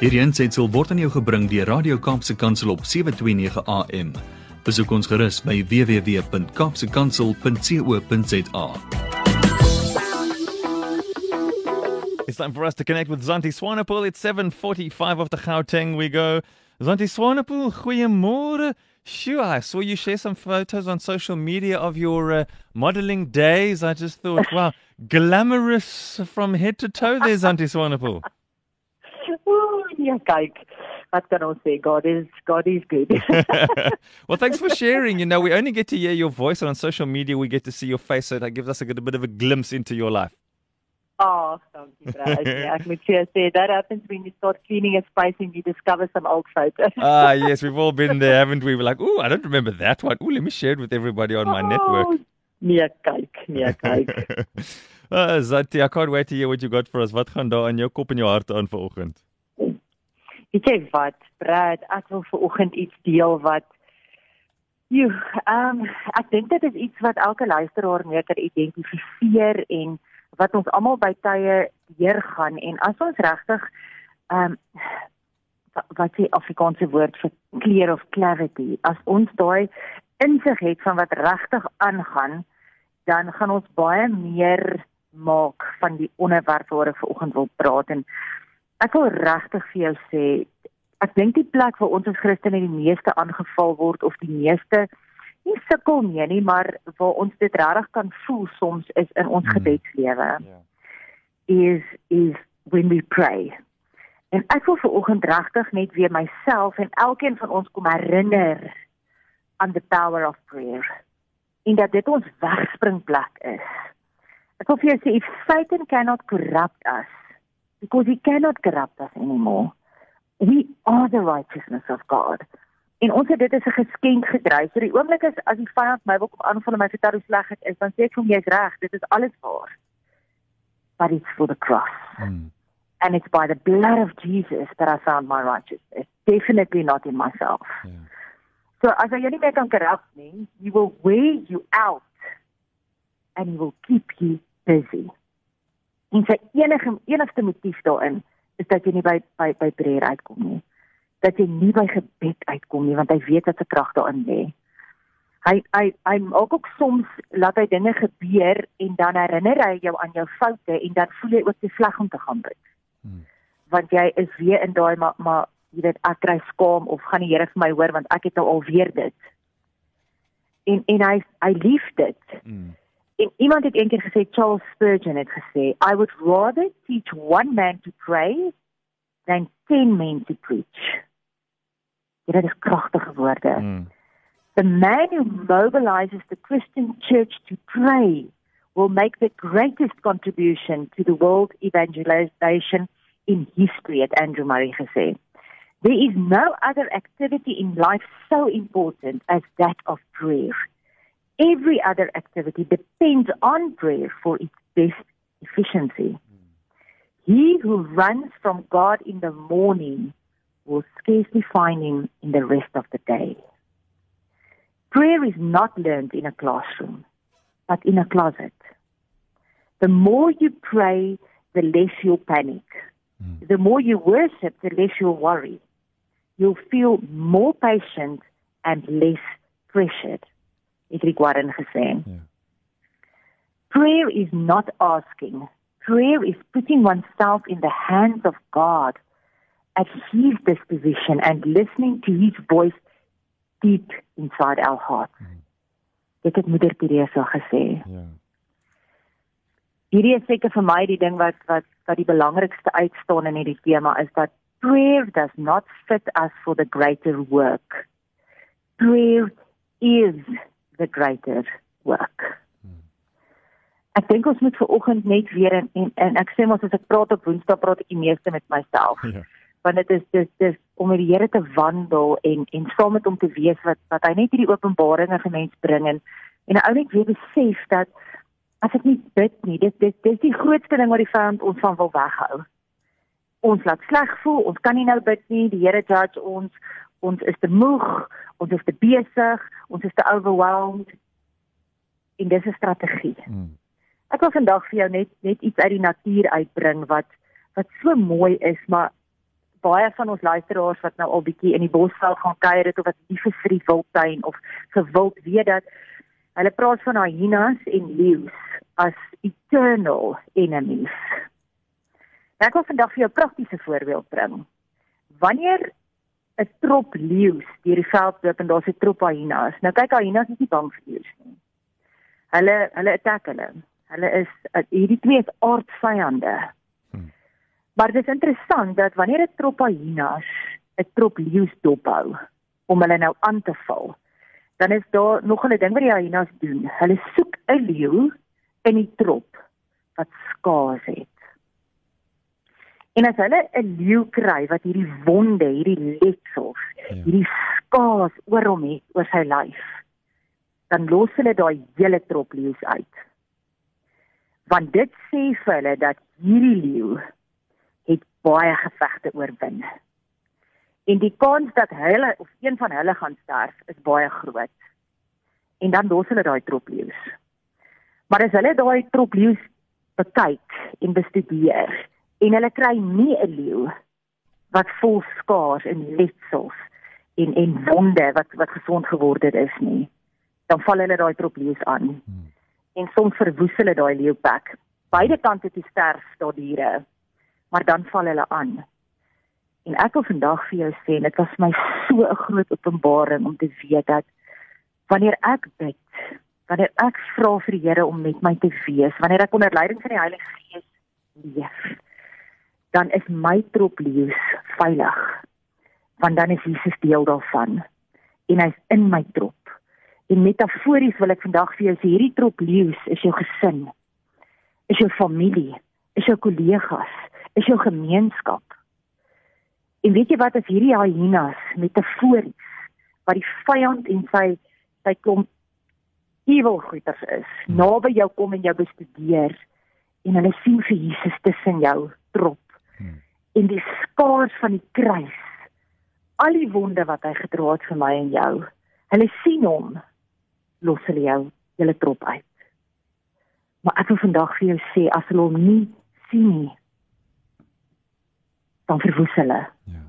Hierdie aanseit word aan jou gebring deur Radio Kaapse Kansel op 7:29 AM. Besoek ons gerus by www.kapsekansel.co.za. It's time for us to connect with Zanti Swanepoel. It's 7.45 of the Gauteng we go. Zanti Swanepoel, goeiemorgen. Sure, I saw you share some photos on social media of your uh, modeling days. I just thought, wow, glamorous from head to toe there, Zanti Swanepoel. Ja, kyk. Wat kan ons sê? God is God is good. well, thanks for sharing. You know, we only get to hear your voice, and on social media, we get to see your face, so that gives us a, good, a bit of a glimpse into your life. Oh, dankie Brad. Ja, ek moet vir sê that happens when you start cleaning a space and you discover some old photos. ah, yes, we've all been there, haven't we? We're like, oh, I don't remember that one. Oh, let me share it with everybody on my network. Oh, Nee, kyk, nee, kyk. uh, Zati, I can't wait to hear what you got for us. Wat gaan daar in jou kop en jou hart aan vanoggend? Weet jy wat, Brad, ek wil vir oggend iets deel wat Joe, ehm um, ek dink dit is iets wat elke luisteraar kan identifiseer en wat ons almal by tye deurgaan en as ons regtig ehm um, wat sê Afrikaanse woord vir clear of clarity, as ons daai insig het van wat regtig aangaan, dan gaan ons baie meer maak van die onderwerp waaroor ek vanoggend wil praat. En ek wil regtig vir jou sê ek dink die plek waar ons as Christene die meeste aangeval word of die meeste nie sukkel nie, nie maar waar ons dit regtig kan voel soms is in ons Hmm. gebedslewe Ja. is is when we pray. En ek wil vanoggend regtig net weer myself en elkeen van ons kom herinner aan the power of prayer. En dat dit ons wegspringplek is. Ek wil vir jou sê if Satan cannot corrupt us because he cannot corrupt us anymore. We are the righteousness of God. En ons het dit as 'n geskenk gedry. So die oomblik is as die vyand my wil kom aanval en my vertel hoe sleg ek is, dan sê ek vir hom jy's reg, dit is alles waar. But it's for the cross. Mm. And it's by the blood of Jesus that I found my righteousness. Definitely not in myself. Ja. So as jy nie meer kan corrupt nie, he will wear you out and he will keep you busy. En sy enige enigste motief daarin is dat jy nie by by by prayer uitkom nie. Dat jy nie by gebed uitkom nie want hy weet dat se krag daarin lê. Hy hy hy maak ook soms laat hy dinge gebeur en dan herinner hy jou aan jou foute en dan voel jy ook te sleg om te gaan bid. Hmm. Want jy is weer in daai maar maar jy weet ek kry skaam of gaan die Here vir my hoor want ek het nou alweer dit. En en hy hy lief dit. Mm. En iemand het eendag gesê Charles Spurgeon het gesê I would rather teach one man to pray than 10 men to preach. Dit is kragtige woorde. Mm. The man who mobilizes the Christian church to pray will make the greatest contribution to the world evangelization in history, at Andrew Murray gesê. There is no other activity in life so important as that of prayer. Every other activity depends on prayer for its best efficiency. He who runs from God in the morning will scarcely find him in the rest of the day. Prayer is not learned in a classroom, but in a closet. The more you pray, the less you'll panic. Mm. The more you worship, the less you'll worry. You'll feel more patient and less pressured. Het Rick Warren gesê. Ja. Prayer is not asking. Prayer is putting oneself in the hands of God at His disposition and listening to His voice deep inside our hearts. Dit het Moeder Teresa gesê. Ja. Hierdie is seker vir my die ding wat wat wat die belangrikste uitstaan in hierdie tema is dat prayer does not fit us for the greater work. Prayer is the greater work. Ek dink ons moet ver oggend net weer en, en en ek sê mos as ek praat op Woensdae praat ek die meeste met myself Ja. want dit is dis dis om met die Here te wandel en en saam met hom te wees wat wat hy net hierdie openbaringe vir mens bring en en 'n ou net weer besef dat as ek nie bid nie, dit dis dis die grootste ding wat die vyand ons van wil weghou. Ons laat sleg voel, ons kan nie nou bid nie, die Here judge ons, ons is te moeg, ons is te besig, ons is te overwhelmed. En dis 'n strategie. Mm. Ek wil vandag vir jou net net iets uit die natuur uitbring wat wat so mooi is, maar baie van ons luisteraars wat nou al bietjie in die bosveld gaan kuier het of wat lief is vir die wildtuin of vir wild weet dat hulle praat van hyenas en leeu's as eternal enemies. Ek wil vandag vir jou 'n praktiese voorbeeld bring. Wanneer 'n trop leeu's deur die veld loop en daar's 'n trop hyenas. Nou kyk hyenas is nie bang vir leeu's nie. Hulle hulle attack hulle. Hulle is uh, hierdie twee is aardvyande. Hmm. Maar dit is interessant dat wanneer 'n trop hyenas 'n trop leeu's dophou om hulle nou aan te val, dan is daar nog 'n ding wat die hyenas doen. Hulle soek 'n leeu in die trop wat skaars het. En as hulle 'n leeu kry wat hierdie wonde, hierdie letsels, ja. hierdie skaars oor hom het oor sy lyf, dan los hulle daai hele trop leeu's uit. Want dit sê vir hulle dat hierdie leeu het baie gevegte oorwin. En die kans dat hulle of een van hulle gaan sterf is baie groot. En dan los hulle daai trop leeu's. Maar as hulle daai trop leeu's bekyk en bestudeer, en hulle kry nie 'n leeu wat vol skaars en letsels en en wonde wat wat gesond geword het is nie. Dan val hulle daai trop leeu's aan. Hmm. en soms verwoes hulle daai leeupek beide kante te sterf daai diere maar dan val hulle aan. En ek wil vandag vir jou sê dit was my so 'n groot openbaring om te weet dat wanneer ek bid wanneer ek vra vir die Here om met my te wees wanneer ek onder leiding van die Heilige Gees leef dan is my trop leeu's veilig. Want dan is Jesus deel daarvan en hy's in my trop. En metafories wil ek vandag vir jou sê hierdie trop leeu's is jou gesin. Is jou familie, is jou kollegas, is jou gemeenskap. En weet jy wat as hierdie hyenas metafories wat die vyand en sy sy klomp evil goeters is, naby jou kom en jou bestudeer en hulle sien vir Jesus tussen jou trop en die skaars van die kruis. Al die wonde wat hy gedra het vir my en jou. Hulle sien hom. Los hulle jou hulle trop uit. Maar ek wil vandag vir jou sê as hulle hom nie sien nie dan verwoes hulle. Ja.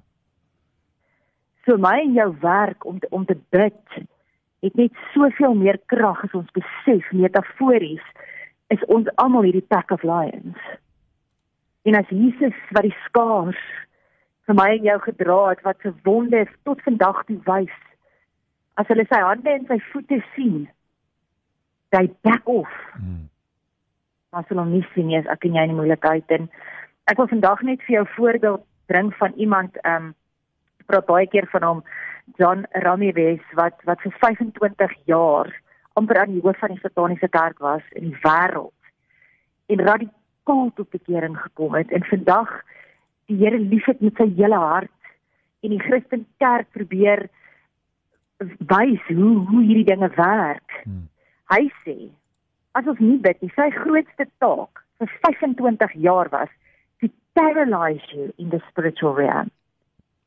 So my en jou werk om te, om te bid het net soveel meer krag as ons besef. Metafories is ons almal hierdie pack of lions En as Jesus wat die skaars vir my en jou gedra het wat se wonde tot vandag toe wys. As hulle sy hande en sy voete sien, hy back off. Hmm. As hulle nie sien nie, as ek en jy in moeilikheid en ek wil vandag net vir jou voorbeeld bring van iemand ehm um, praat baie keer van hom John Ramirez wat wat vir 25 jaar amper aan die hoof van die sataniese kerk was in die wêreld. En skaal tot bekering gekom het en vandag die Here liefhet met sy hele hart en die Christen kerk probeer wys hoe hoe hierdie dinge werk. Hmm. Hy sê as ons nie bid nie, sy grootste taak vir 25 jaar was to paralyze you in the spiritual realm.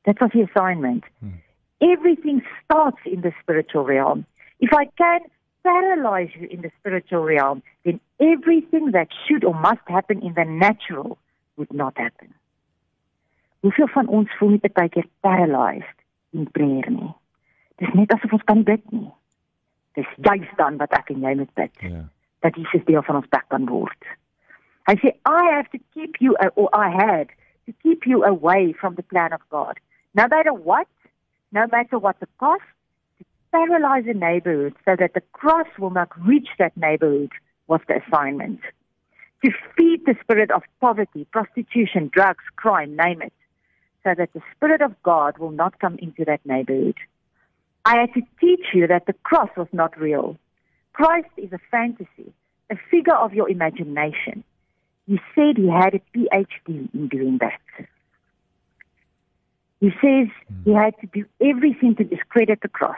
That was the assignment. Hmm. Everything starts in the spiritual realm. If I can paralyze you in the spiritual realm, then everything that should or must happen in the natural would not happen. Hoeveel van ons voel nie baie keer paralyzed in prayer nie? Dis net asof ons kan bid nie. Dis juist dan wat ek en jy moet bid. Ja. Dat Jesus deel van ons bek kan word. Hy sê I have to keep you or I had to keep you away from the plan of God. No matter what, no matter what the cost, paralyze a neighborhood so that the cross will not reach that neighborhood was the assignment. To feed the spirit of poverty, prostitution, drugs, crime, name it, so that the spirit of God will not come into that neighborhood. I had to teach you that the cross was not real. Christ is a fantasy, a figure of your imagination. He said he had a PhD in doing that. He says he had to do everything to discredit the cross.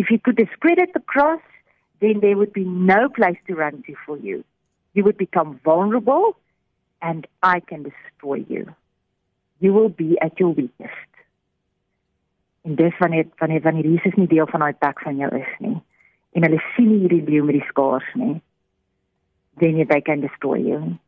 If you could discredit the cross, then there would be no place to run to for you. You would become vulnerable, and I can destroy you. You will be at your weakest. En dis wanneer wanneer wanneer Jesus nie deel van daai pak van jou is nie en hulle sien hierdie leeu met die skaars nie then they can destroy you.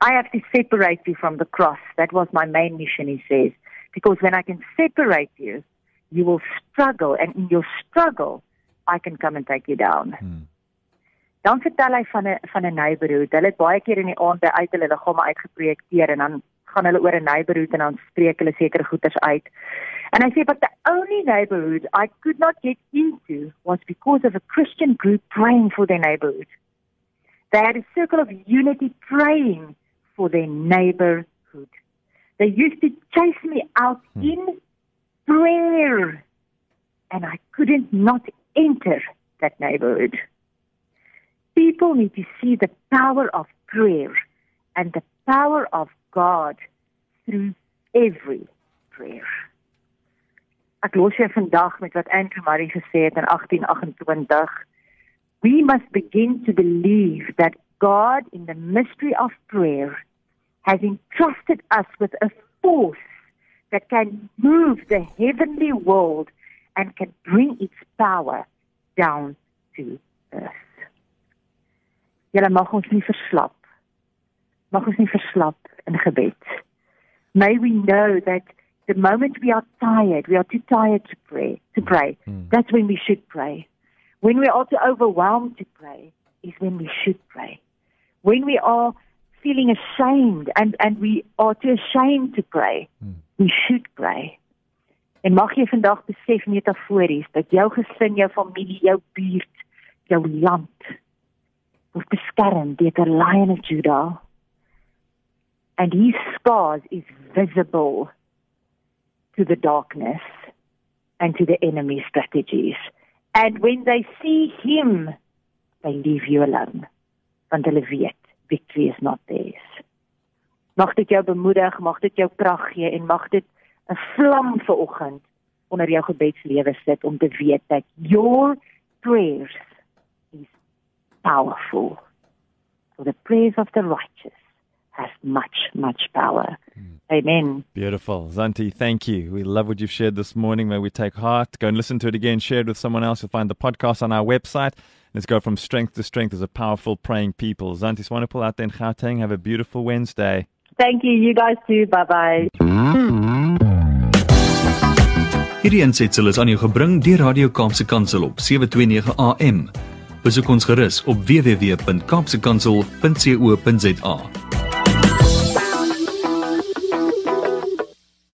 I have to separate you from the cross. That was my main mission, he says. Because when I can separate you, you will struggle. And in your struggle, I can come and take you down. Hmm. Dan vertel hy van 'n van 'n neighborhood. Hulle het baie keer in die aande uit hulle liggame uitgeprojekteer en dan gaan hulle oor 'n neighborhood en dan spreek hulle sekere goeters uit. And I say, but the only neighborhood I could not get into was because of a Christian group praying for their neighborhood. They had a circle of unity praying for their neighborhood. They used to chase me out hmm. in prayer, and I couldn't not enter that neighborhood. People need to see the power of prayer and the power of God through every prayer. Ek los jou vandag met wat Andrew Murray gesê het in 1828. We must begin to believe that God in the mystery of prayer has entrusted us with a force that can move the heavenly world and can bring its power down to earth. Julle mag ons nie verslap. Mag ons nie verslap in gebed. May we know that the moment we are tired, we are too tired to pray, to pray. Mm. That's when we should pray. When we are too overwhelmed to pray is when we should pray. When we are feeling ashamed and, and we are too ashamed to pray, mm. We should pray. En mag jy vandag besef metafories dat jou gesin, jou familie, jou buurt, jou land word beskerm deur die Lion of Judah. And his scars is visible to the darkness and to the enemy's strategies. And when they see him, they leave you alone. Want hulle weet, victory is not theirs. Mag dit jou bemoedig, mag dit jou krag gee en mag dit 'n vlam vir oggend onder jou gebedslewe sit om te weet dat your prayers is powerful. For the prayers of the righteous has much much power. Mm. Amen. Beautiful. Zanti, thank you. We love what you've shared this morning. May we take heart. Go and listen to it again. Share it with someone else. You'll find the podcast on our website. Let's go from strength to strength as a powerful praying people. Zanti Swanepoel out there in Gauteng. Have a beautiful Wednesday. Thank you. You guys too. Bye-bye. Hierdie aansetsel is aan jou gebring deur Radio Kaapse Kansel op 729 AM. Besoek ons gerus op www.kaapsekansel.co.za.